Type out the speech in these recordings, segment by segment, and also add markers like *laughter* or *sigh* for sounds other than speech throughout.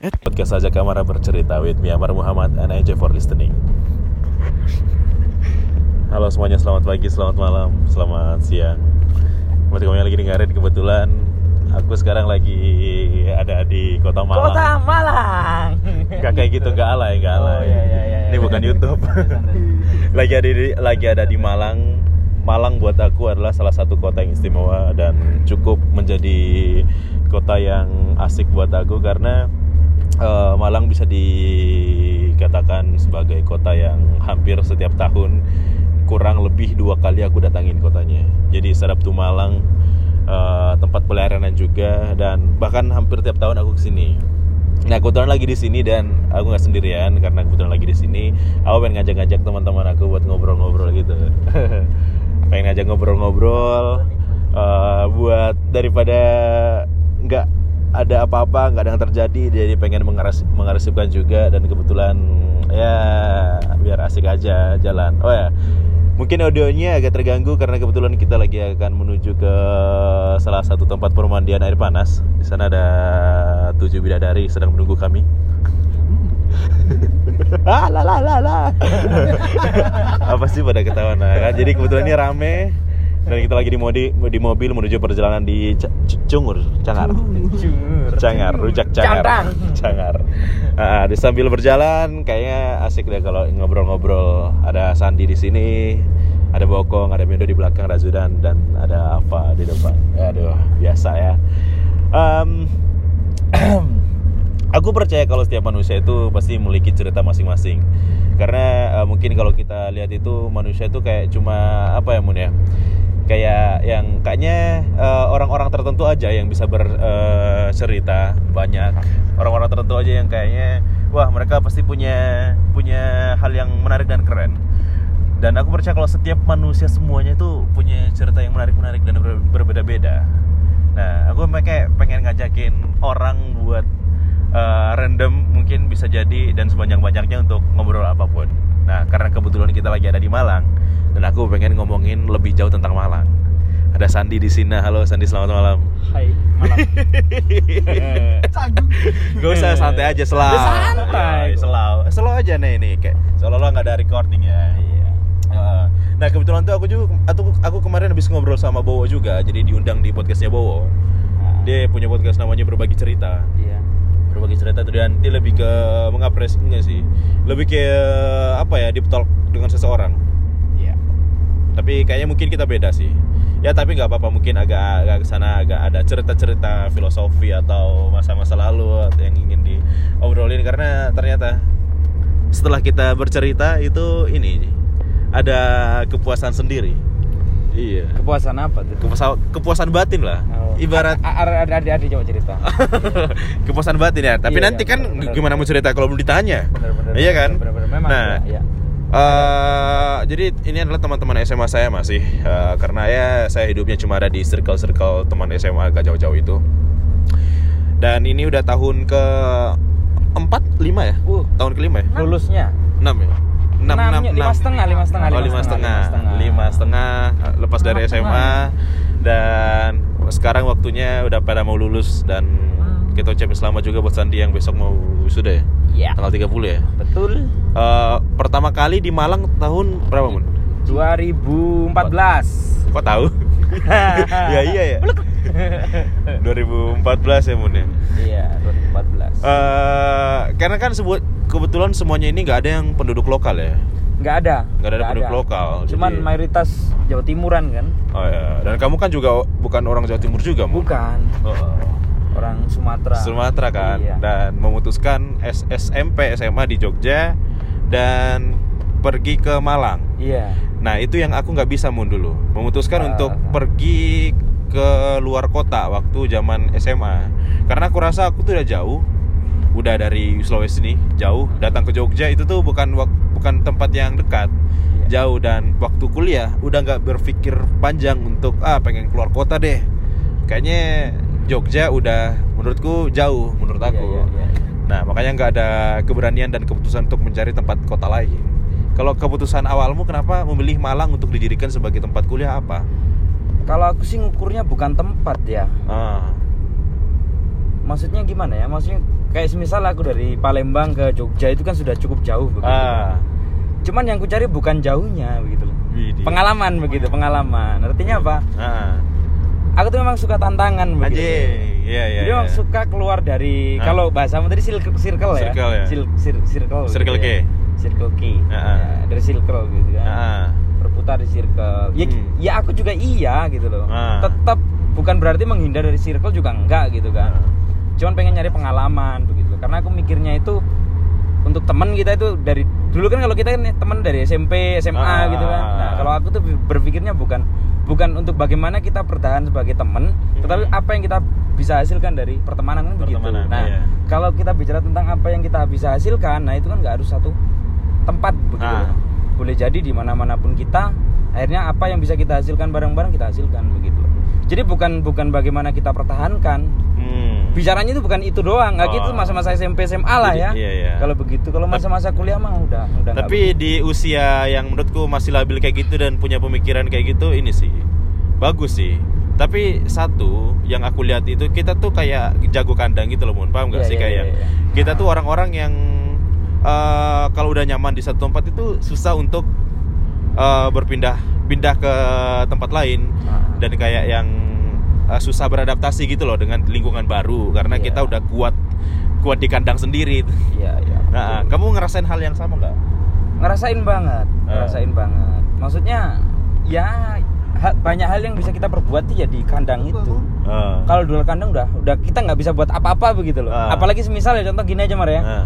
Eh, podcast saja Kamara bercerita with me Amar Muhammad and AJ for listening. Halo semuanya, selamat pagi, selamat malam, selamat siang. Buat kamu yang lagi dengerin kebetulan aku sekarang lagi ada di Kota Malang. Kota Malang. Gak kayak gitu, gak alay, gak Oh, alay. iya, iya, iya, Ini iya. bukan YouTube. *laughs* lagi ada di lagi ada di Malang. Malang buat aku adalah salah satu kota yang istimewa dan cukup menjadi kota yang asik buat aku karena eh, Malang bisa dikatakan sebagai kota yang hampir setiap tahun kurang lebih dua kali aku datangin kotanya. Jadi Saraptu Malang eh, tempat pelayanan juga dan bahkan hampir tiap tahun aku ke sini. Nah kebetulan lagi di sini dan aku nggak sendirian karena kebetulan lagi di sini. Aku pengen ngajak-ngajak teman-teman aku buat ngobrol-ngobrol gitu. *laughs* pengen ngajak ngobrol-ngobrol eh, buat daripada nggak ada apa-apa nggak ada yang terjadi jadi pengen mengaras mengarsipkan juga dan kebetulan ya biar asik aja jalan. Oh ya Mungkin audionya agak terganggu karena kebetulan kita lagi akan menuju ke salah satu tempat pemandian air panas. Di sana ada tujuh bidadari sedang menunggu kami. *laughs* ah, la la la la. *laughs* Apa sih pada ketawa nah, kan? Jadi kebetulan ini rame dan kita lagi di modi, di mobil menuju perjalanan di C- C- Cungur, Cangar. Jur. Cangar, rujak Cangar. Cantang. *laughs* Cangar. Ah, di sambil berjalan kayaknya asik deh kalau ngobrol-ngobrol. Ada Sandi di sini, ada Bokong, ada Mendo di belakang, ada Zudan dan ada apa di depan. Aduh, biasa ya. Em, *clears throat* aku percaya kalau setiap manusia itu pasti memiliki cerita masing-masing. Karena eh, mungkin kalau kita lihat itu manusia itu kayak cuma apa ya Mun ya? Kayak yang kayaknya eh, orang-orang tertentu aja yang bisa bercerita banyak. Orang-orang tertentu aja yang kayaknya wah mereka pasti punya punya hal yang menarik dan keren. Dan aku percaya kalau setiap manusia semuanya itu punya cerita yang menarik-menarik dan ber- berbeda-beda. Nah aku kayak pengen ngajakin orang buat eh, random mungkin bisa jadi dan sebanyak-banyaknya untuk ngobrol apa pun nah karena kebetulan kita lagi ada di Malang dan aku pengen ngomongin lebih jauh tentang Malang. Ada Sandi di sini. Halo Sandi, selamat malam. Hai, malam. *laughs* Gak usah santai aja selau. Ya, santai. Selau. Selau aja nih ini kayak seolah-olah nggak ada recording ya. Iya. Uh, Nah kebetulan tuh aku juga aku, aku kemarin habis ngobrol sama Bowo juga, jadi diundang di podcastnya Bowo. Dia punya podcast namanya Berbagi Cerita. Iya. Berbagi cerita tuh dan dia lebih ke mengapresiasi enggak sih, lebih ke apa ya deep talk dengan seseorang. Iya. tapi kayaknya mungkin kita beda sih. Ya tapi nggak apa-apa. Mungkin agak agak ke sana agak ada cerita-cerita filosofi atau masa-masa lalu yang ingin diobrolin. Karena ternyata setelah kita bercerita itu ini ada kepuasan sendiri iya Kepuasan apa tuh? kepuasan kepuasan batin lah Oh. ibarat ada ada ada coba cerita. *laughs* kepuasan batin ya tapi Iya, nanti iya, kan benar. gimana mau cerita kalau belum ditanya Bener-bener. iya kan Bener-bener. Memang. nah iya. Eh, jadi ini adalah teman-teman SMA saya masih Eh, karena ya saya hidupnya cuma ada di circle-circle teman SMA agak jauh-jauh itu. Dan ini udah tahun ke empat lima ya? Uh. Tahun kelima ya? Lulusnya. Enam ya? Enam, enam, lima setengah, lima setengah, Oh, lima setengah, lima setengah eh, lepas dari SMA dan sekarang waktunya udah pada mau lulus dan Hmm. kita ucapin selamat juga buat Sandi yang besok mau wisuda ya? Iya. Tanggal 30 ya? Betul. Eh, pertama kali di Malang tahun berapa mun? 2014. Kok tahu? *laughs* ya iya ya. 2014 *laughs* ya mun ya. Iya, 2014. Eh, karena kan sebut kebetulan semuanya ini nggak ada yang penduduk lokal ya. Nggak ada. Nggak ada penduduk lokal. Cuman jadi- mayoritas Jawa Timuran kan? Oh ya. Dan kamu kan juga bukan orang Jawa Timur juga, Mun? Bukan. Oh. Orang Sumatera. Sumatera kan Iya. dan memutuskan SMP SMA di Jogja dan pergi ke Malang. Iya. Nah itu yang aku nggak bisa mun dulu memutuskan Ah. untuk pergi ke luar kota waktu zaman SMA karena aku rasa aku tuh udah jauh udah dari Sulawesi nih jauh datang ke Jogja itu tuh bukan bukan tempat yang dekat Iya. jauh dan waktu kuliah udah nggak berpikir panjang untuk ah pengen keluar kota deh kayaknya Jogja udah menurutku jauh menurut aku Iya, iya, iya. Nah, makanya nggak ada keberanian dan keputusan untuk mencari tempat kota lain. Kalau keputusan awalmu kenapa memilih Malang untuk didirikan sebagai tempat kuliah apa? Kalau aku sih ngukurnya bukan tempat ya. Ah, maksudnya gimana ya maksudnya kayak semisal aku dari Palembang ke Jogja itu kan sudah cukup jauh begitu Ah. cuman yang ku cari bukan jauhnya begitu loh Widih. pengalaman begitu pengalaman artinya apa Ah. aku tuh memang suka tantangan begitu Anjing. Iya, iya. jadi memang iya. suka keluar dari Ah. kalau bahasa tadi circle, circle ya Circle ya. Sil- cir- circle Circle gitu ya. K. circle K ah. Ya, dari circle gitu kan Ah. berputar di circle ya, Hmm. ya aku juga iya gitu loh Ah. tetap bukan berarti menghindar dari circle juga enggak gitu kan Ah. Cuman pengen nyari pengalaman begitu karena aku mikirnya itu untuk temen kita itu dari dulu kan kalau kita kan temen dari SMP SMA Ah. gitu kan nah kalau aku tuh berpikirnya bukan bukan untuk bagaimana kita bertahan sebagai tetapi Hmm. apa yang kita bisa hasilkan dari pertemanan kan begitu nah iya. kalau kita bicara tentang apa yang kita bisa hasilkan nah itu kan nggak harus satu tempat begitu Ah. boleh jadi di mana mana pun kita akhirnya apa yang bisa kita hasilkan bareng-bareng kita hasilkan begitu jadi bukan bukan bagaimana kita pertahankan. Bicaranya itu bukan itu doang nggak Oh. gitu masa-masa SMP SMA lah ya Iya, iya. kalau begitu kalau masa-masa kuliah mah udah udah Tapi di usia yang menurutku masih labil kayak gitu dan punya pemikiran kayak gitu ini sih bagus sih. Tapi satu yang aku lihat itu kita tuh kayak jago kandang gitu loh, Mun. Paham nggak Iya, sih iya, kayak iya, iya. kita tuh orang-orang yang eh, kalau udah nyaman di satu tempat itu susah untuk eh, berpindah pindah ke tempat lain Ah. dan kayak yang eh, susah beradaptasi gitu loh dengan lingkungan baru karena Iya. kita udah kuat kuat di kandang sendiri. iya iya *laughs* Nah, betul. kamu ngerasain hal yang sama nggak? ngerasain banget Ah. ngerasain banget maksudnya ya ha- banyak hal yang bisa kita perbuat ya di kandang itu Eh. kalau di luar kandang udah udah kita nggak bisa buat apa-apa begitu loh Ah. apalagi semisal ya contoh gini aja Mar ya Ah.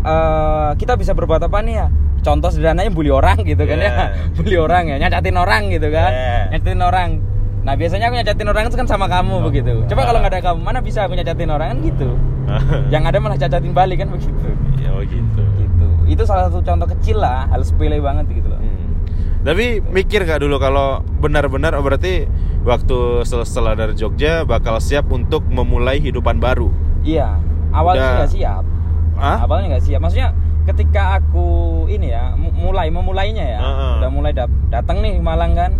Eh, kita bisa berbuat apa nih ya contoh sederhananya bully orang gitu kan ya Yeah. *laughs* bully orang ya nyacatin orang gitu kan Yeah. nyacatin orang nah biasanya aku nyacatin orang itu kan sama kamu begitu. coba kalau nggak ada kamu mana bisa aku nyacatin orang? Kan gitu. *laughs* Yang ada malah cacatin balik kan begitu. Ya oh gitu. gitu. Itu salah satu contoh kecil lah hal sepele banget gitu loh. Hmm. Tapi mikir gak dulu kalau benar-benar oh berarti waktu setelah dari Jogja bakal siap untuk memulai hidupan baru. iya. Awalnya Udah- nggak siap. Hah? awalnya nggak siap. Maksudnya ketika aku ini ya mu- mulai memulainya ya. Heeh. udah mulai dat- datang nih Malang kan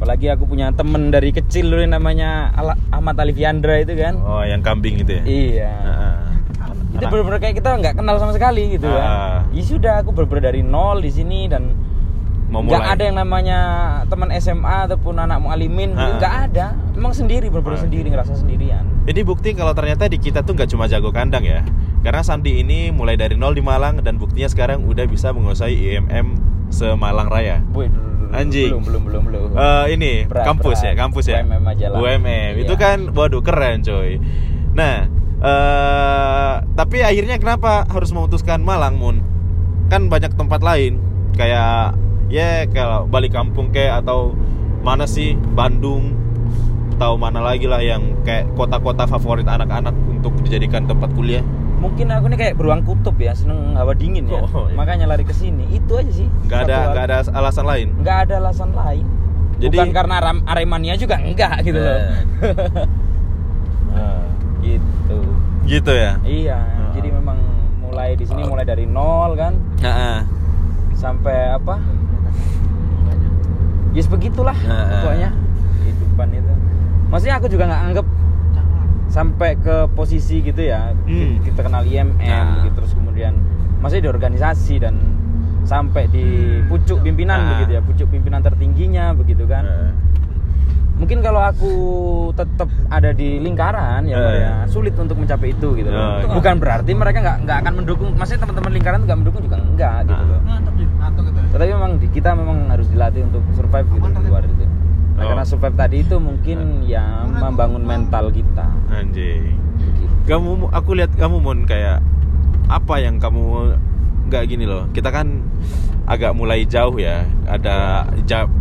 apalagi aku punya temen dari kecil dulu yang namanya Ala- Ahmad Alifiandra itu kan Oh, yang kambing gitu ya. iya Heeh. itu bener-bener kayak kita nggak kenal sama sekali gitu Ah. kan ya sudah aku bener-bener dari nol di sini dan nggak ada yang namanya teman SMA ataupun anak mualimin gitu. Nggak ada memang sendiri bener-bener Ah. sendiri ngerasa sendirian Ini bukti kalau ternyata di kita tuh nggak cuma jago kandang ya. Karena Sandi ini mulai dari nol di Malang dan buktinya sekarang udah bisa menguasai IMM semalang Raya. Boy. Anjing. belum belum belum belum Eh, ini Berat, kampus berat. ya, kampus ya. UMM aja lah. UMM. Itu Iya. kan waduh keren coy. Nah, eh tapi akhirnya kenapa harus memutuskan Malang, Mun? Kan banyak tempat lain kayak ya kalau balik kampung kayak atau mana sih Bandung atau mana lagi lah yang kayak kota-kota favorit anak-anak untuk dijadikan tempat kuliah. Mungkin aku nih kayak beruang kutub ya seneng hawa dingin ya. Oh, iya. makanya lari ke sini. Itu aja sih. Nggak ada nggak ada alasan lain. nggak ada alasan lain. Jadi- bukan karena Aram- Aremania juga enggak gitu loh. *laughs* Ah, gitu. Gitu ya. iya Ah. jadi memang mulai di sini mulai dari nol kan? Heeh. sampai apa? Yes begitulah Ah. pokoknya. Kehidupan itu. Maksudnya aku juga nggak anggap sampai ke posisi gitu ya Hmm. kita kenal IMM Nah. gitu terus kemudian masih di organisasi dan sampai di pucuk pimpinan Nah. begitu ya pucuk pimpinan tertingginya begitu kan Heeh. mungkin kalau aku tetap ada di lingkaran ya, Eh. ya, sulit untuk mencapai itu gitu loh. Oh, iya. bukan berarti mereka nggak nggak akan mendukung maksudnya teman-teman lingkaran tuh nggak mendukung juga enggak gitu Ah. loh tetapi memang kita memang harus dilatih untuk survive gitu di luar itu nah, Oh. karena survive tadi itu mungkin ya membangun mental kita Anjing. Gitu. Kamu aku lihat kamu Mon kayak apa yang kamu nggak gini loh. Kita kan agak mulai jauh ya. Ada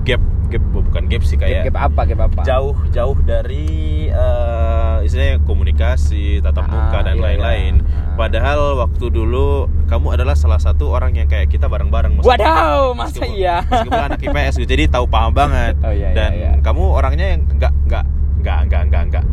gap gap bukan gap sih kayak Gap, gap apa gap apa jauh jauh dari eh istilahnya komunikasi, tatap Ah, muka dan iya, lain-lain. iya. Ah. Padahal waktu dulu kamu adalah salah satu orang yang kayak kita bareng-bareng. wadaw masa meskipun- iya Meskipun anak IPS gitu, jadi tahu paham banget. *laughs* Oh, iya, iya, Dan iya. kamu orangnya yang enggak enggak enggak enggak enggak enggak.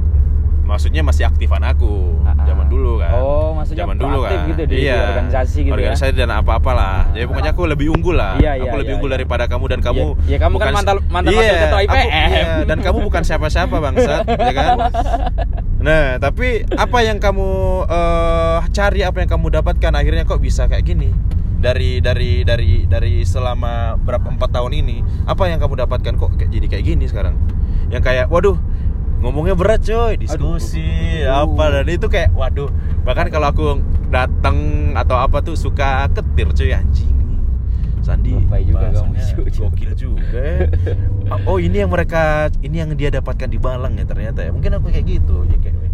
Maksudnya masih aktifan aku Ah, ah. zaman dulu kan. Oh, maksudnya zaman dulu kan. gitu di iya. organisasi gitu ya? Organisasi dan apa-apalah. Ah. Jadi pokoknya aku lebih unggul lah. Iya, iya, aku lebih iya, unggul iya. daripada kamu dan kamu. Iya, iya, kamu kan bukan- mantan- mantan Iya, ketua aku- IPM. iya, dan kamu bukan siapa-siapa bangsat, *laughs* ya kan? Nah, tapi apa yang kamu eh, cari, apa yang kamu dapatkan akhirnya kok bisa kayak gini? Dari dari dari dari selama berapa empat tahun ini, apa yang kamu dapatkan kok jadi kayak gini sekarang? Yang kayak, waduh, ngomongnya berat coy, diskusi Aduh. apa dan itu kayak, waduh, bahkan kalau aku datang atau apa tuh suka ketir coy. Anjing. Sandi Lebay juga gokil juga ya. *laughs* oh ini yang mereka ini yang dia dapatkan di Balang ya ternyata ya. Mungkin aku kayak gitu. Ya kayak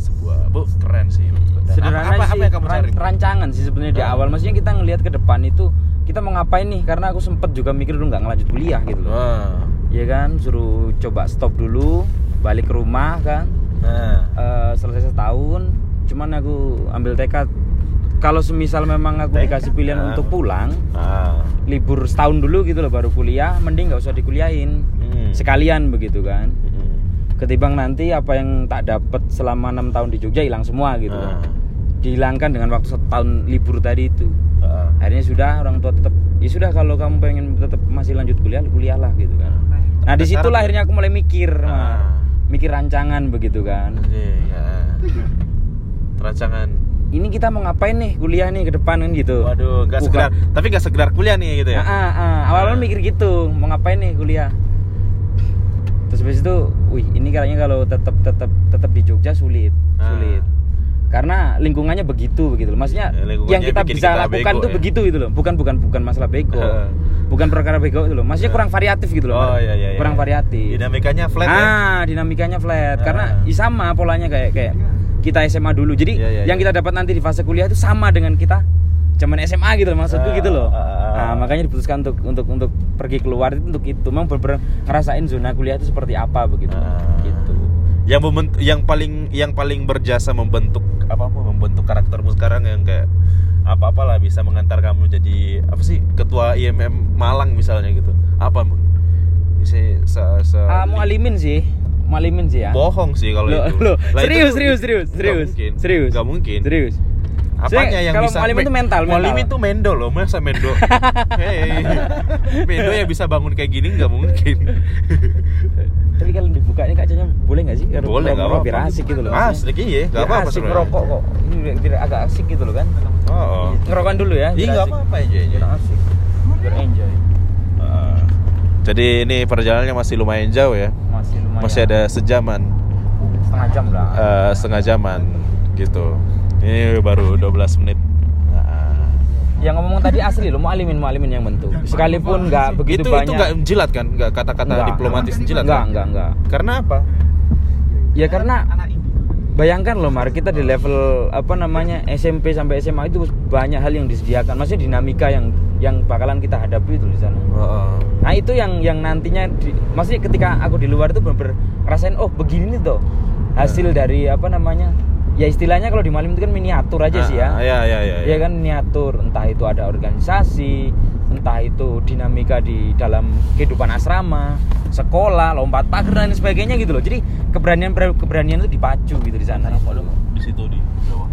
sebuah bu keren sih Dan sederhana apa, apa, sih apa yang kamu cari? rancangan sih sebenarnya di awal. Maksudnya kita ngelihat ke depan itu kita mau ngapain nih? Karena aku sempet juga mikir dulu nggak ngelanjut kuliah gitu loh. Ya kan suruh coba stop dulu balik ke rumah kan nah Eh, selesai setahun cuman aku ambil tekad kalau semisal memang aku dikasih pilihan Ah. untuk pulang ah. libur setahun dulu gitu loh baru kuliah mending nggak usah dikuliahin Hmm. sekalian begitu kan Hmm. ketimbang nanti apa yang tak dapat selama enam tahun di Jogja hilang semua gitu Ah. kan dihilangkan dengan waktu satu tahun libur tadi itu Ah. akhirnya sudah orang tua tetap ya sudah kalau kamu pengen tetap masih lanjut kuliah kuliahlah gitu kan nah Ada di situlah syarat akhirnya aku mulai mikir Ah. Mar. mikir rancangan begitu kan Iya. Rancangan. ini kita mau ngapain nih kuliah nih ke depan kan gitu Waduh, Bukan. sekedar, tapi nggak sekedar kuliah nih gitu ya. Ah, ah, ah. Ah. mikir gitu mau ngapain nih kuliah terus habis itu wih ini kayaknya kalau tetap tetap tetap di Jogja sulit Ah. sulit karena lingkungannya begitu begitu loh maksudnya Ya, yang kita bisa kita lakukan bego itu ya. begitu gitu loh bukan bukan bukan masalah bego. Bukan perkara bego itu loh maksudnya Ah. kurang variatif gitu loh Oh iya iya. iya. kurang variatif Dinamikanya flat ya. ah dinamikanya flat Ah. karena ya sama polanya kayak kayak kita SMA dulu jadi Iya, iya, yang iya. kita dapat nanti di fase kuliah itu sama dengan kita zaman SMA gitu loh maksudku Ah, gitu loh ah, ah, ah. nah, makanya diputuskan untuk untuk untuk pergi keluar itu untuk itu memang benar ngerasain zona kuliah itu seperti apa begitu gitu yang yang paling yang paling berjasa membentuk apa membentuk karaktermu sekarang yang kayak apa apalah bisa mengantar kamu jadi apa sih ketua IMM Malang misalnya gitu. Apa mun bisa se, se ah mau alimin sih. Mau alimin sih ya. Bohong sih kalau itu. loh, Lah, itu serius, tuh- serius, serius, serius, mungkin. serius, nggak mungkin. Serius. apanya yang kalau bisa mualimin itu mental, mental. mualimin itu mendo loh. Masa mendo? *laughs* Hei, mendo yang bisa bangun kayak gini nggak mungkin *laughs* Tapi kalau dibuka ini kacanya boleh nggak sih? Boleh nggak ngerokok apa biar asik gitu loh. asik iya nggak Biar apa apa asik ngerokok kok. Ini biar- agak asik gitu loh kan. oh, oh. Ngerokokan dulu ya. iya nggak asik. apa apa aja Biar asik. Biar enjoy. Ah. Jadi ini perjalanannya masih lumayan jauh ya. Masih lumayan. Masih ada sejaman, setengah jam lah. eh, setengah jaman gitu. Ini baru 12 menit. Yang ngomong tadi asli loh, mau alimin mau alimin yang bentuk. Sekalipun nggak begitu itu banyak. itu nggak jilat kan? Nggak kata-kata diplomatis jilat Nggak, kan? nggak, nggak. Karena apa? Ya karena bayangkan loh Mar, kita di level apa namanya SMP sampai SMA itu banyak hal yang disediakan. Maksudnya dinamika yang yang bakalan kita hadapi itu di sana. Oh, Nah itu yang yang nantinya, di, maksudnya ketika aku di luar itu bener-bener ngerasain oh begini nih tuh hasil dari apa namanya ya istilahnya kalau di Malim itu kan miniatur aja sih ya. Ya, ya, ya. Ya kan miniatur, entah itu ada organisasi, entah itu dinamika di dalam kehidupan asrama, sekolah, lompat pagar dan sebagainya gitu loh. Jadi keberanian keberanian itu dipacu gitu di sana. Di situ di bawah.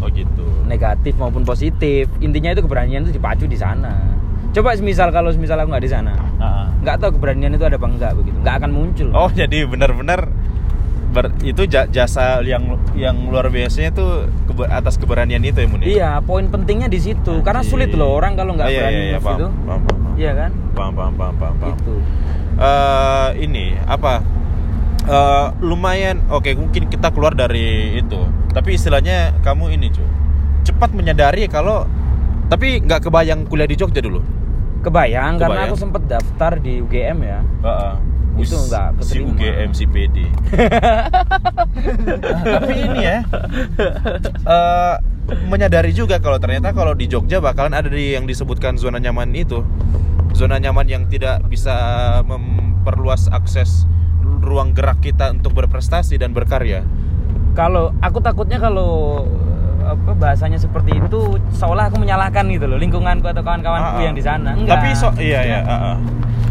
Oh gitu. Negatif maupun positif, intinya itu keberanian itu dipacu di sana. Coba semisal kalau semisal aku nggak di sana, Ah. nggak tahu keberanian itu ada apa enggak begitu, nggak akan muncul. Oh jadi benar-benar ber- itu ja- jasa yang yang luar biasanya tuh kebe- atas keberanian itu ya Mun ya? Iya, poin pentingnya di situ. Karena sulit loh orang kalau nggak Ah, iya, berani iya, iya, paham, itu. paham, paham, paham. Iya kan? paham paham paham paham, paham. Itu. Eh, ini apa Eh, lumayan oke mungkin kita keluar dari itu tapi istilahnya kamu ini cuy cepat menyadari kalau tapi nggak kebayang kuliah di Jogja dulu Kebayang, karena Kebayang. aku sempet daftar di UGM ya. Itu Wis, nggak si keterima. UGM si PD *laughs* tapi ini ya eh, menyadari juga kalau ternyata kalau di Jogja bakalan ada di yang disebutkan zona nyaman itu zona nyaman yang tidak bisa memperluas akses ruang gerak kita untuk berprestasi dan berkarya Kalau aku takutnya kalau apa bahasanya seperti itu seolah aku menyalahkan gitu loh lingkunganku atau kawan-kawanku Ah, ah. yang di sana. Enggak. tapi so iya iya ah.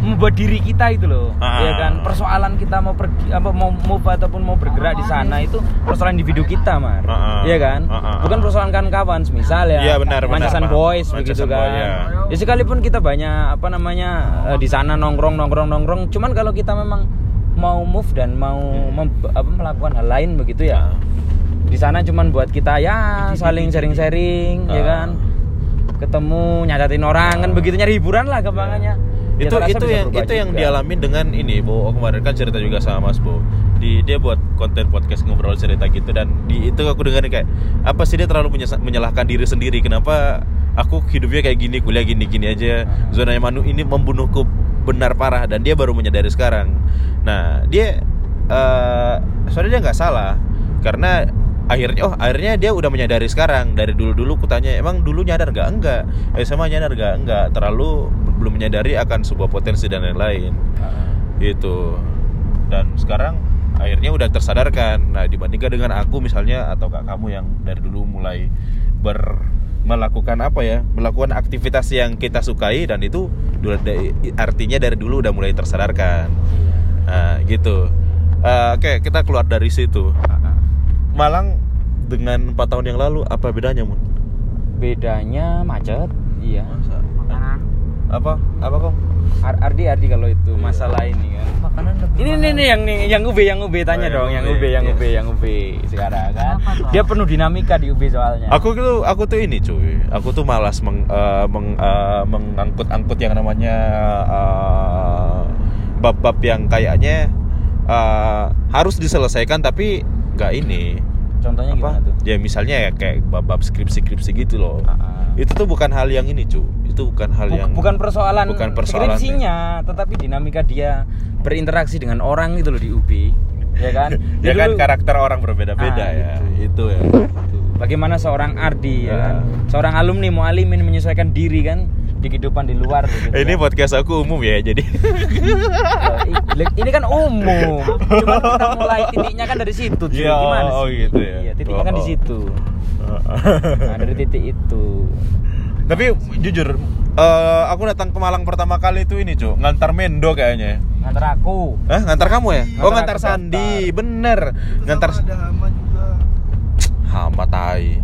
Membuat diri kita itu loh. Ah. Iya kan? Persoalan kita mau pergi apa mau move ataupun mau bergerak di sana itu persoalan individu kita, Mar. Ah, ah. Iya kan? Ah, ah. Bukan persoalan kawan-kawan, misal ya. Iya, benar, Mancasan boys begitu Mancasan kan. boy, ya. Ya sekalipun kita banyak apa namanya eh, di sana nongkrong nongkrong nongkrong, cuman kalau kita memang mau move dan mau mem- apa, melakukan hal lain begitu ya Ah. di sana cuman buat kita ya saling sharing-sharing ya Ah. kan ketemu nyacatin orang kan begitu nyari hiburan lah gampangannya Ya, itu itu yang itu yang juga. dialami dengan ini Bo Oh, kemarin kan cerita juga sama Mas Bo di dia buat konten podcast ngobrol cerita gitu dan di itu aku dengar kayak apa sih dia terlalu menyalahkan diri sendiri? Kenapa aku hidupnya kayak gini kuliah gini gini aja zona manu ini membunuhku benar parah dan dia baru menyadari sekarang. Nah dia eh soalnya dia nggak salah karena akhirnya oh akhirnya dia udah menyadari sekarang. Dari dulu dulu kutanya emang dulu nyadar nggak? Enggak. Eh sama nyadar nggak? Enggak. Terlalu belum menyadari akan sebuah potensi dan lain-lain. Ah. itu dan sekarang akhirnya udah tersadarkan. Nah dibandingkan dengan aku misalnya atau kak kamu yang dari dulu mulai ber melakukan apa ya melakukan aktivitas yang kita sukai dan itu artinya dari dulu udah mulai tersadarkan. Nah gitu. Eh, oke kita keluar dari situ Malang dengan empat tahun yang lalu apa bedanya mun? Bedanya macet iya. Apa? Apa kok Ar- Ardi Ardi kalau itu Iya. masalah ini kan. Makanan lebih ini mahal. nih nih yang nih yang UB yang UB tanya Oh, yang dong yang UB, yang iya. UB yang UB sekarang kan. Dia penuh dinamika di UB soalnya. Aku tuh aku tuh ini cuy. Aku tuh malas meng, eh, meng- eh, mengangkut-angkut yang namanya eh, bab-bab yang kayaknya eh, harus diselesaikan tapi nggak ini. contohnya gimana tuh Ya misalnya ya kayak bab-bab skripsi-skripsi gitu loh. Ah. Itu tuh bukan hal yang ini cuy. Itu bukan hal Buk- yang bukan persoalan, bukan persoalan skripsinya, tetapi dinamika dia berinteraksi dengan orang gitu loh di UB, ya kan? *laughs* ya kan dulu- karakter orang berbeda-beda Ah, ya. Itu ya. Tuh, Bagaimana seorang Ardi ya kan? Ah. Seorang alumni mualimin menyesuaikan diri kan di kehidupan di luar gitu. Ini kan. podcast aku umum ya jadi. Ya, i- ini kan umum. Cuma kita mulai titiknya kan dari situ, cuy. Iya, Gimana sih? oh gitu ya. Iya, titiknya kan di Oh, oh. situ. Nah, dari titik itu. Tapi jujur, eh, aku datang ke Malang pertama kali itu ini, Cuk. Ngantar Mendo kayaknya. Ngantar aku. Hah, ngantar kamu ya? oh, Ngantar ngantar aku Sandi, daftar. bener. Ngantar ada hama tai.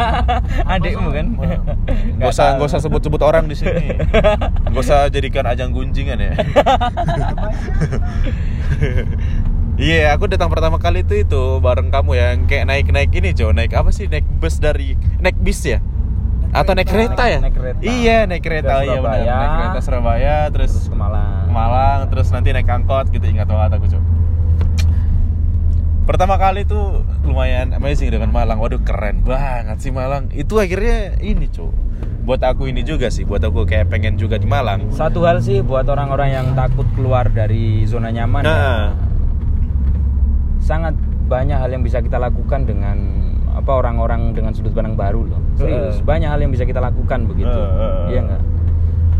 *laughs* Adikmu kan? *laughs* Gak usah, gak usah sebut-sebut orang di sini. *laughs* Gak usah jadikan ajang gunjingan ya. Iya, aku datang pertama kali itu itu bareng kamu ya, yang kayak naik-naik ini, Cuk. Naik apa sih? Naik bus dari naik bis ya? Atau naik kereta ya? Naik kereta. Iya, naik kereta Ke iya benar. Surabaya. Naik kereta Surabaya terus Terus ke Malang. ke Malang terus nanti naik angkot gitu ingat banget aku cok pertama kali tuh lumayan amazing dengan Malang waduh keren banget sih Malang itu akhirnya ini cok buat aku ini juga sih buat aku kayak pengen juga di Malang Satu hal sih buat orang-orang yang takut keluar dari zona nyaman ya, nah sangat banyak hal yang bisa kita lakukan dengan apa orang-orang dengan sudut pandang baru loh. Serius, Heeh. banyak hal yang bisa kita lakukan begitu. Heeh. Iya enggak?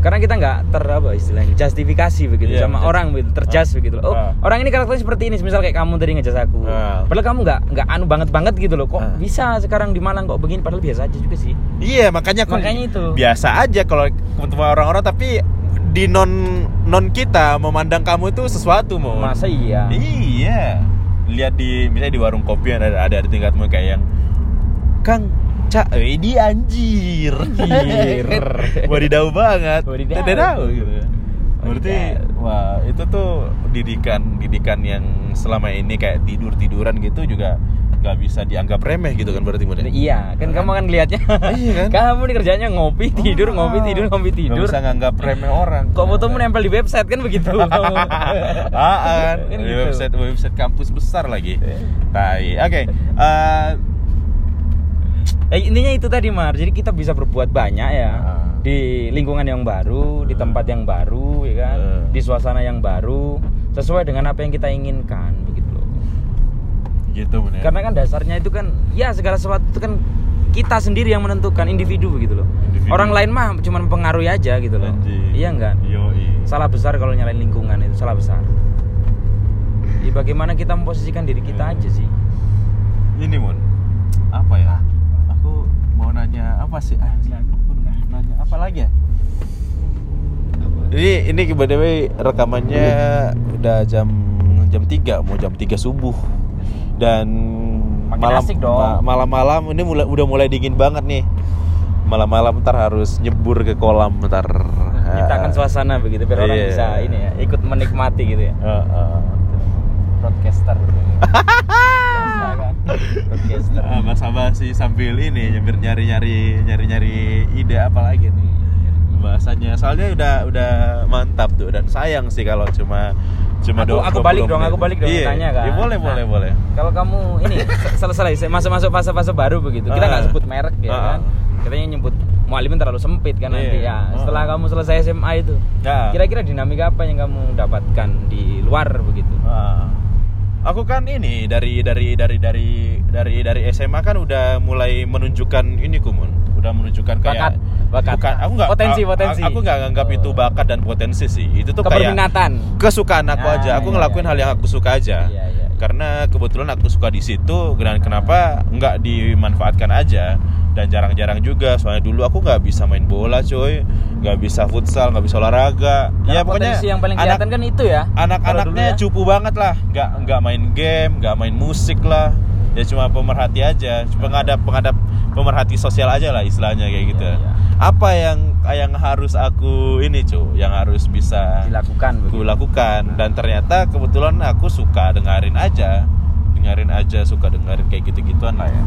Karena kita nggak ter apa istilahnya justifikasi begitu Iya, sama menjas- orang begitu, terjas begitu loh. Oh, Ah. orang ini karakternya seperti ini, misal kayak kamu tadi ngejas aku. Ah. Padahal kamu nggak nggak anu banget banget gitu loh. Kok Ah. bisa sekarang di Malang kok begini padahal biasa aja juga sih. iya makanya aku Makanya itu. biasa aja kalau ketemu orang-orang tapi di non non kita memandang kamu itu sesuatu mau Masa iya? Iya. Lihat di misalnya di warung kopi ada ada di tingkatmu kayak yang Kang Cak, eh, ini anjir. Anjir. *laughs* Wadidaw banget. Wadidaw. Gitu. Berarti wah, itu tuh didikan didikan yang selama ini kayak tidur-tiduran gitu juga nggak bisa dianggap remeh gitu kan berarti Mun, ya? Iya, kan kamu kan ngelihatnya. Iya kan? *laughs* kamu nih kerjanya ngopi, tidur, ngopi, tidur, ngopi, Nggak tidur. bisa nganggap remeh orang. Kok fotomu nempel di website kan begitu? *laughs* Ah, Kan di gitu. website website kampus besar lagi. Iya. Tai. Oke. eh, Eh, intinya itu tadi Mar. Jadi kita bisa berbuat banyak ya Ah. di lingkungan yang baru, di tempat yang baru, ya kan, Ah. di suasana yang baru, sesuai dengan apa yang kita inginkan, begitu loh. gitu bener. Karena kan dasarnya itu kan, ya segala sesuatu itu kan kita sendiri yang menentukan individu begitu loh. Individu. Orang lain mah cuma mempengaruhi aja gitu loh. Anjing. Iya enggak? Yoi. Salah besar kalau nyalain lingkungan itu salah besar. Ya, bagaimana kita memposisikan diri kita Hmm. aja sih. Ini Mun. Apa ya? Nanya apa sih? Ah, nanya apa lagi ya? Ini ini by the way rekamannya udah jam jam 3 mau jam 3 subuh. Dan Makin malam asik dong. ma- malam-malam ini mulai udah mulai dingin banget nih. Malam-malam ntar harus nyebur ke kolam ntar. Ciptakan Ah. suasana begitu biar orang Iya. bisa ini ya, ikut menikmati gitu ya. Heeh. broadcaster Biasa *laughs* kan broadcaster Ah, Mas Abah sih sambil ini nyambil nyari-nyari nyari-nyari ide apa lagi nih bahasanya soalnya udah udah mantap tuh dan sayang sih kalau cuma cuma Aku- aku 20 balik dong, aku balik dong, iya. tanya kan. Iya, boleh Nah. boleh boleh kalau kamu ini *laughs* se- selesai masuk masuk fase-fase baru begitu kita nggak sebut merek ya Ah. kan katanya nyebut mualimin terlalu sempit kan nanti Iya. ya Ah. setelah kamu selesai SMA itu Nah. kira-kira dinamika apa yang kamu dapatkan di luar begitu Ah. Aku kan ini dari dari dari dari dari dari SMA kan udah mulai menunjukkan ini kumun, udah menunjukkan kayak Bakat, bakat. Bukan, aku nggak Potensi, potensi. Aku nggak nganggap itu bakat dan potensi sih. Itu tuh kayak kesukaan aku Ah, aja. Aku iya, ngelakuin iya, hal yang aku suka aja. Iya, iya, iya. Karena kebetulan aku suka di situ dan kenapa nggak dimanfaatkan aja. Dan jarang-jarang juga soalnya dulu aku nggak bisa main bola coy. Nggak bisa futsal nggak bisa olahraga. Karena ya pokoknya yang paling anak- kan itu ya anak-anaknya ya. cupu banget lah. Nggak nggak main game nggak main musik lah. Ya cuma pemerhati aja cuma pengadap pengadap pemerhati sosial aja lah istilahnya kayak gitu. Iya, iya. Apa yang yang harus aku ini cu yang harus bisa dilakukan aku begitu. lakukan dan ternyata kebetulan aku suka dengerin aja. Dengerin aja suka dengerin kayak gitu gituan lah ya.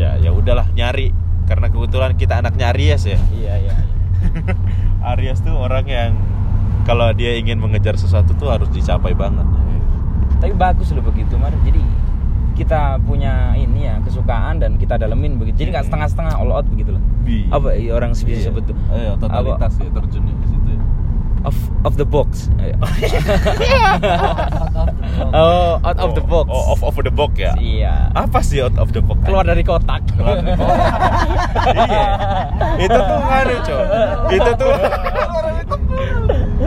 Ya ya udahlah nyari. Karena kebetulan kita anak Aries ya. Iya iya iya. *laughs* Aries tuh orang yang kalau dia ingin mengejar sesuatu tuh harus dicapai banget tapi bagus loh begitu mar. Jadi kita punya ini ya kesukaan dan kita dalemin begitu jadi nggak setengah-setengah all out begitu loh Bi. apa iya, orang bisa Iya. sebut tuh Iya, totalitas ya terjun di situ ya. of *laughs* of the box oh out of the box Oh, off of the box ya. iya Apa sih out of the box? keluar dari kotak Keluar dari kotak. *laughs* iya. Itu tuh nganu, Cok. Itu tuh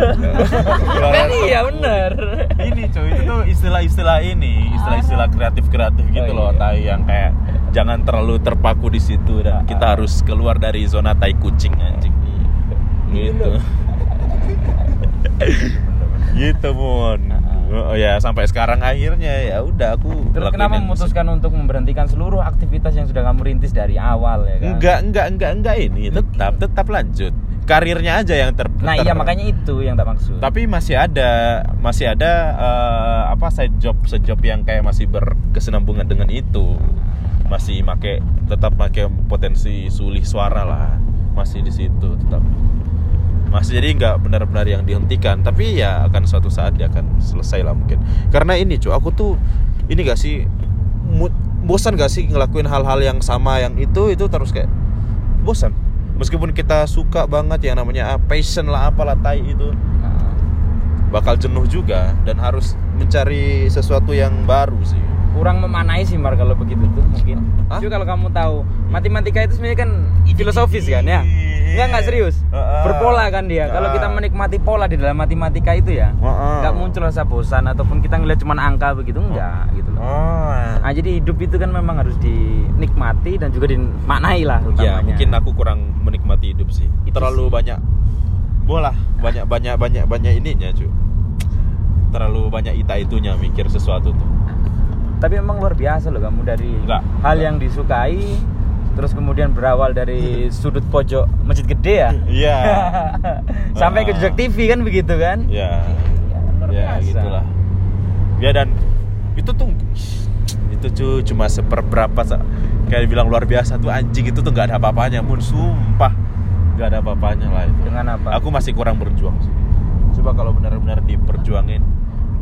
kan iya bener Ini, Cok, itu tuh istilah-istilah ini, istilah-istilah kreatif-kreatif gitu Oh, loh, iya. tai yang kayak jangan terlalu terpaku di situ dan kita harus keluar dari zona tai kucing anjing. Gitu. *laughs* gitu, Mon. Oh ya, sampai sekarang akhirnya ya udah aku terus kenapa memutuskan untuk memberhentikan seluruh aktivitas yang sudah kamu rintis dari awal ya kan Enggak, enggak, enggak, enggak ini tetap tetap lanjut. Karirnya aja yang ter nah ter- iya makanya itu yang tak maksud Tapi masih ada masih ada eh, apa side job side job yang kayak masih berkesinambungan dengan itu. Masih make tetap make potensi sulih suara lah. Masih di situ tetap. Masih jadi nggak benar-benar yang dihentikan, tapi ya akan suatu saat dia akan selesai lah mungkin. Karena ini cuy, aku tuh ini gak sih mood- bosan gak sih ngelakuin hal-hal yang sama yang itu itu terus kayak bosan. Meskipun kita suka banget yang namanya ah, passion lah apalah tai itu Nah, bakal jenuh juga dan harus mencari sesuatu yang baru sih. Kurang memanai sih Mar kalau begitu tuh mungkin Hah? Juga kalau kamu tahu matematika itu sebenarnya kan filosofis kan ya Enggak enggak serius berpola kan dia kalau kita menikmati pola di dalam matematika itu ya nggak muncul rasa bosan ataupun kita ngeliat cuma angka begitu enggak gitu loh Oh. nah jadi hidup itu kan memang harus dinikmati dan juga dimaknai lah Ya utamanya mungkin aku kurang menikmati hidup sih. Itu Terlalu sih. banyak bola, banyak banyak banyak banyak ininya cuy. Terlalu banyak ita itunya mikir sesuatu tuh. Tapi emang luar biasa loh kamu dari Enggak. hal yang disukai terus kemudian berawal dari *laughs* sudut pojok masjid gede ya Iya. *laughs* sampai ke Ah. jejak TV kan begitu kan Ya. Ya, luar Ya biasa. gitulah. Ya dan itu tuh itu cuy cuma seperberapa kayak bilang luar biasa tuh anjing itu tuh nggak ada apa-apanya mun sumpah nggak ada apa-apanya lah itu dengan apa aku masih kurang berjuang sih coba kalau benar-benar diperjuangin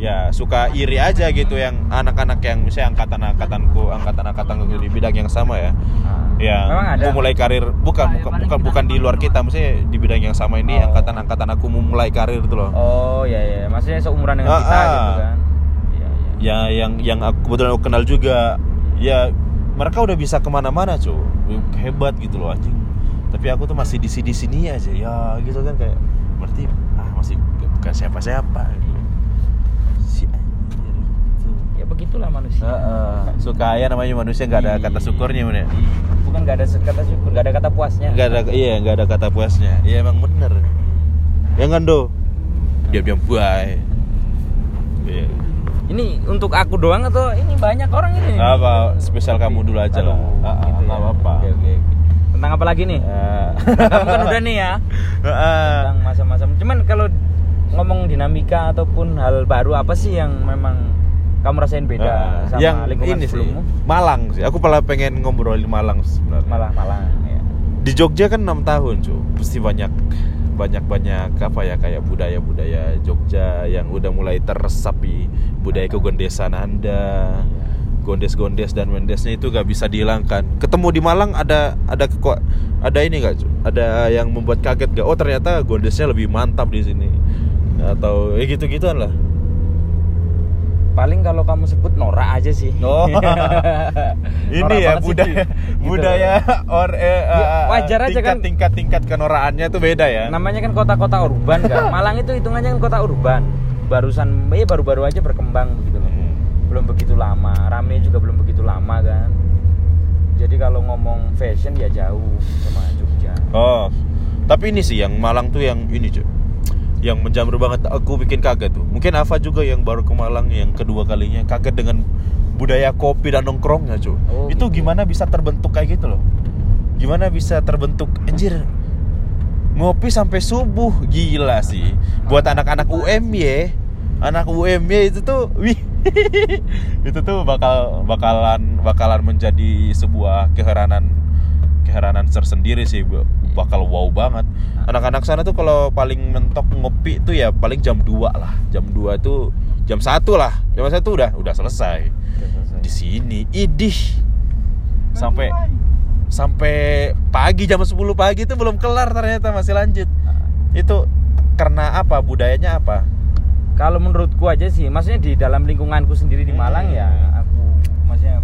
ya suka iri aja gitu yang anak-anak yang misalnya angkatan-angkatanku angkatan-angkatanku di bidang yang sama ya. Ah. ya aku mulai karir bukan bukan bukan bukan di luar kita maksudnya di bidang yang sama ini Oh. angkatan-angkatan aku mau mulai karir itu loh. Oh ya ya maksudnya seumuran dengan Ah, kita ah. gitu kan? Iya iya. Ya yang yang aku kebetulan aku kenal juga ya mereka udah bisa ke mana-mana cuy hebat gitu loh anjing. Tapi aku tuh masih di sini sini aja. Ya gitu kan kayak berarti ah masih bukan siapa-siapa si anjir gitu. Ya begitulah manusia suka ya namanya manusia nggak ada kata syukurnya mana Iya. bukan nggak ada kata syukur nggak ada kata puasnya. Nggak ada iya nggak ada kata puasnya. Iya emang bener. Ya kan do? Diam-diam buai. Iya. ini untuk aku doang atau ini banyak orang ini? Apa spesial kamu dulu aja lah. Aduh, Ah, ah, gitu ya. nggak apa-apa. Oke, oke, oke. tentang apa lagi nih? Ah. kamu kan udah nih ya? *laughs* Tentang masa-masa cuman kalau ngomong dinamika ataupun hal baru apa sih yang memang kamu rasain beda Ah, sama yang lingkungan ini sih sebelummu? Malang sih. Aku malah pengen ngobrolin Malang sebenarnya. Malah malah ya. di Jogja kan enam tahun cu pasti banyak banyak banyak apa ya kayak budaya budaya Jogja yang udah mulai teresap di budaya kegondesan anda gondes gondes dan mendesnya itu gak bisa dihilangkan. Ketemu di Malang ada ada kok ada ini gak ada yang membuat kaget gak oh ternyata gondesnya lebih mantap di sini. Atau ya gitu gituan lah paling kalau kamu sebut norak aja sih. *laughs* Oh. ini ya budaya gitu. budaya or eh, Ya, eh, wajar aja tingkat, kan. tingkat tingkat kenoraannya tuh beda ya. Namanya kan kota-kota urban kan *laughs* Malang itu hitungannya kan kota urban. Barusan ya baru-baru aja berkembang begitu loh. Hmm. belum begitu lama. Rame juga belum begitu lama kan. Jadi kalau ngomong fashion ya jauh sama Jogja. Oh, tapi ini sih yang Malang tuh yang ini cuy, yang menjamur banget. Aku bikin kaget tuh. Mungkin Ava juga yang baru ke Malang yang kedua kalinya kaget dengan budaya kopi dan nongkrongnya cuy. Oh, Itu gitu. gimana bisa terbentuk kayak gitu loh? Gimana bisa terbentuk anjir? Ngopi sampai subuh gila sih. Buat anak-anak UMY, anak UMY itu tuh wih *laughs* itu tuh bakal bakalan bakalan menjadi sebuah keheranan keheranan tersendiri sih Bu. bakal wow banget. Anak-anak sana tuh kalau paling mentok ngopi tuh ya paling jam 2 lah. Jam 2 tuh jam satu lah. Jam satu udah udah selesai. Di sini idih. Sampai sampai pagi jam 10 pagi itu belum kelar ternyata masih lanjut. Itu karena apa? Budayanya apa? Kalau menurutku aja sih maksudnya di dalam lingkunganku sendiri di Malang ya aku maksudnya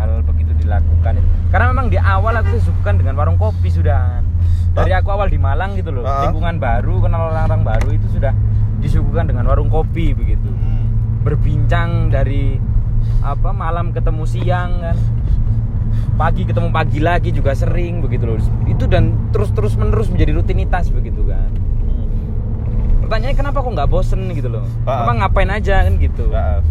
hal begitu dilakukan itu. Karena memang di awal aku disuguhkan dengan warung kopi sudah. Dari aku awal di Malang gitu loh Ah. lingkungan baru kenal orang-orang baru itu sudah disuguhkan dengan warung kopi begitu. Berbincang dari apa malam ketemu siang kan. Pagi ketemu pagi lagi juga sering begitu loh. Itu dan terus terus menerus menjadi rutinitas begitu kan. Pertanyaannya kenapa kok nggak bosen gitu loh? Ah. emang ngapain aja kan gitu. Nah,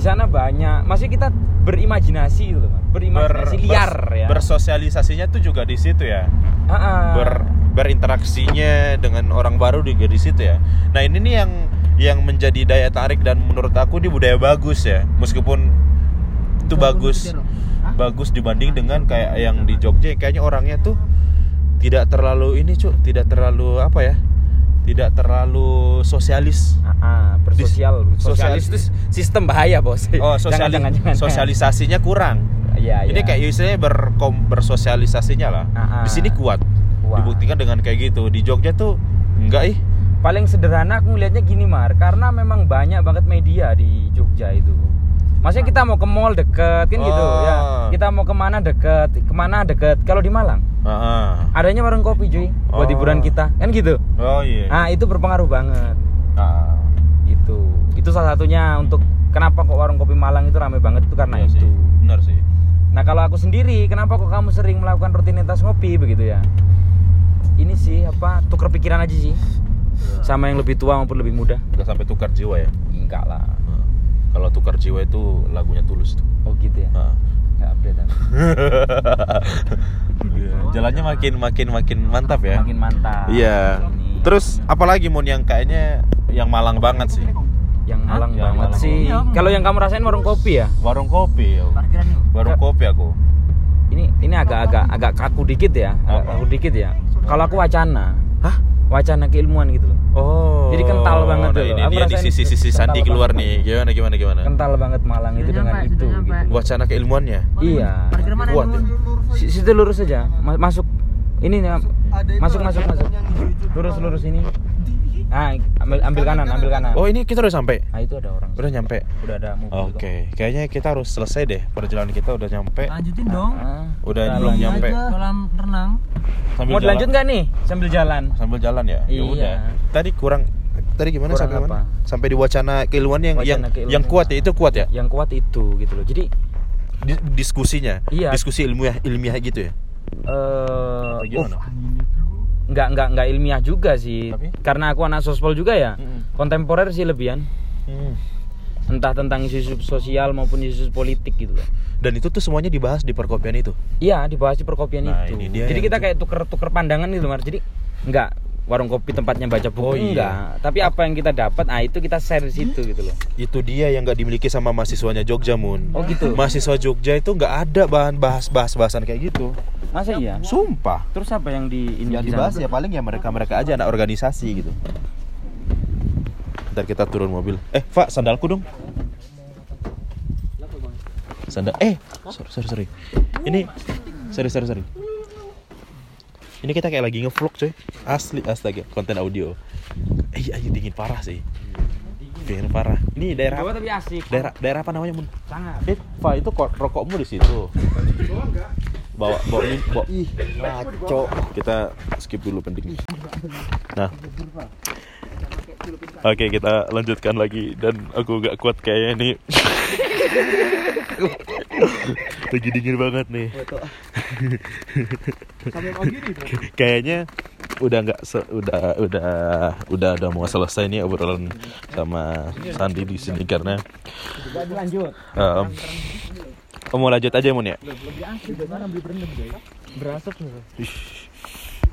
di sana banyak masih kita berimajinasi gitu loh berimajinasi ber- liar ber- ya. bersosialisasinya tuh juga di situ ya. Ah, ah. ber berinteraksinya dengan orang baru juga di situ ya. Nah ini nih yang yang menjadi daya tarik dan menurut aku ini budaya bagus ya, meskipun itu bagus bagus dibanding dengan kayak yang di Jogja. Kayaknya orangnya tuh tidak terlalu ini cuk, tidak terlalu apa ya, tidak terlalu sosialis. Ah, ah, bersosial sosialis itu sistem bahaya bos Oh sosiali- jangan, jangan, jangan. sosialisasinya kurang. Iya, Ini iya. kayak istilahnya berkom bersosialisasinya lah. Ah, ah. Di sini kuat. Kuat. Dibuktikan dengan kayak gitu. Di Jogja tuh enggak ih. paling sederhana aku ngelihatnya gini Mar karena memang banyak banget media di Jogja itu Maksudnya kita mau ke mall deket kan gitu Oh. ya kita mau ke mana deket ke mana deket kalau di Malang Ah, adanya warung kopi cuy buat Oh. hiburan kita kan gitu Oh iya. nah itu berpengaruh banget Ah. itu itu salah satunya untuk kenapa kok warung kopi Malang itu ramai banget itu karena Iya itu sih. Benar sih. nah kalau aku sendiri kenapa kok kamu sering melakukan rutinitas ngopi begitu ya ini sih apa tuker pikiran aja sih sama yang lebih tua maupun lebih muda Udah sampai tukar jiwa ya. enggak lah Ah. Kalau tukar jiwa itu lagunya tulus tuh. oh gitu ya Ah. nggak update aku. *laughs* Iya, Jalannya makin makin makin mantap ya. makin mantap Iya. Ini. Terus apalagi Mon yang kayaknya yang Malang banget sih. yang malang Yang banget Malang. sih kalau yang kamu rasain warung kopi ya Warung kopi. ya. Warung kopi aku. ini ini agak-agak agak kaku dikit ya agak kaku dikit ya kalau aku wacana Hah? Wacana keilmuan gitu loh Oh. Jadi kental banget nah, tuh. Ini dia di sisi-sisi Sandi keluar banget. nih. Gimana gimana gimana? kental banget Malang itu dengan nyampe, itu gitu. Wacana keilmuannya. iya Kuat situ lurus aja Ma- masuk ini nih masuk masuk masuk lurus lurus ini ah ambil ambil kanan ambil kanan Oh, ini kita udah sampai. nah itu ada orang Udah nyampe. udah ada mobil Oke, kayaknya kita harus selesai deh perjalanan kita udah nyampe. Lanjutin dong. Ah, Udah jalan. belum nyampe. Kolam renang. Sambil mau jalan- dilanjut nggak nih sambil jalan Sambil jalan ya. Ya Iya. udah. Tadi kurang tadi gimana Kurang sampai apa? mana? Sampai di wacana keilmuan yang yang, Wacana keilmuan. yang kuat ya itu kuat ya. yang kuat itu gitu loh jadi Di- diskusinya. Iya. Diskusi ilmiah ilmiah gitu ya. eh Atau gimana? Nggak nggak nggak ilmiah juga sih Tapi? karena aku anak sospol juga ya Mm-mm. kontemporer sih lebihan Hmm. entah tentang isu-isu sosial maupun isu politik gitu loh Dan itu tuh semuanya dibahas di perkopian itu. Iya dibahas di perkopian Nah, itu. Jadi kita itu. kayak tuker-tuker pandangan gitu Mar. Jadi nggak warung kopi tempatnya baca buku Oh, iya. enggak. Tapi apa yang kita dapat? Ah itu kita share di situ gitu loh. Itu dia yang nggak dimiliki sama mahasiswanya Jogja Mun. Oh gitu? Mahasiswa Jogja itu nggak ada bahan bahas bahas bahasan kayak gitu. Masa iya? Sumpah. Terus apa yang di ini yang dibahas ya paling ya mereka mereka aja anak organisasi gitu. Ntar kita turun mobil. Eh Pak sandalku dong. Sandal eh sorry sorry sorry. Ini sorry sorry sorry ini kita kayak lagi ngevlog coy asli astaga konten audio. Eh iya, dingin parah sih. Dingin. Parah. Ini daerah Jawa tapi asik. daerah daerah apa namanya mun? Sangat. Eh Pak itu kok rokokmu di situ? Bawa bawa ini bawa. Ih ngaco kita skip dulu penting nah. Oke kita lanjutkan lagi. Dan aku gak kuat kayaknya nih *laughs* lagi dingin banget nih. Kayaknya udah nggak udah udah udah udah mau selesai nih obrolan sama Sandi di sini karena um, mau lanjut aja mun ya? Berasap Ih,